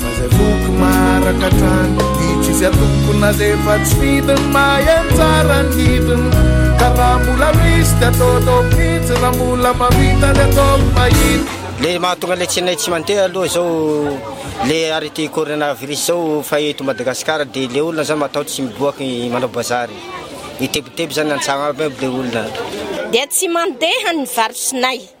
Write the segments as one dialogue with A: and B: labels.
A: Fa zay
B: foko maraka hatrany Ny tsisy atoko na zay efa tsy fidiny Mahay anjara ny hidiny Ka raha mbola misy dia atao atao mihitsy Raha mbola mahavita dia atao ny mahita
C: Le mahatonga le tsinay tsy mandeha aloha zao le arrêté coronavirus zao fa eto Madagascar de le olona zany matahotra tsy miboaka manao bazary mitebiteby zany antsagna aby aby le olona
D: dia tsy mandeha ny
E: varosinay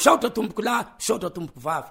E: Misaotra tompokolahy, misaotra tompoko vavy.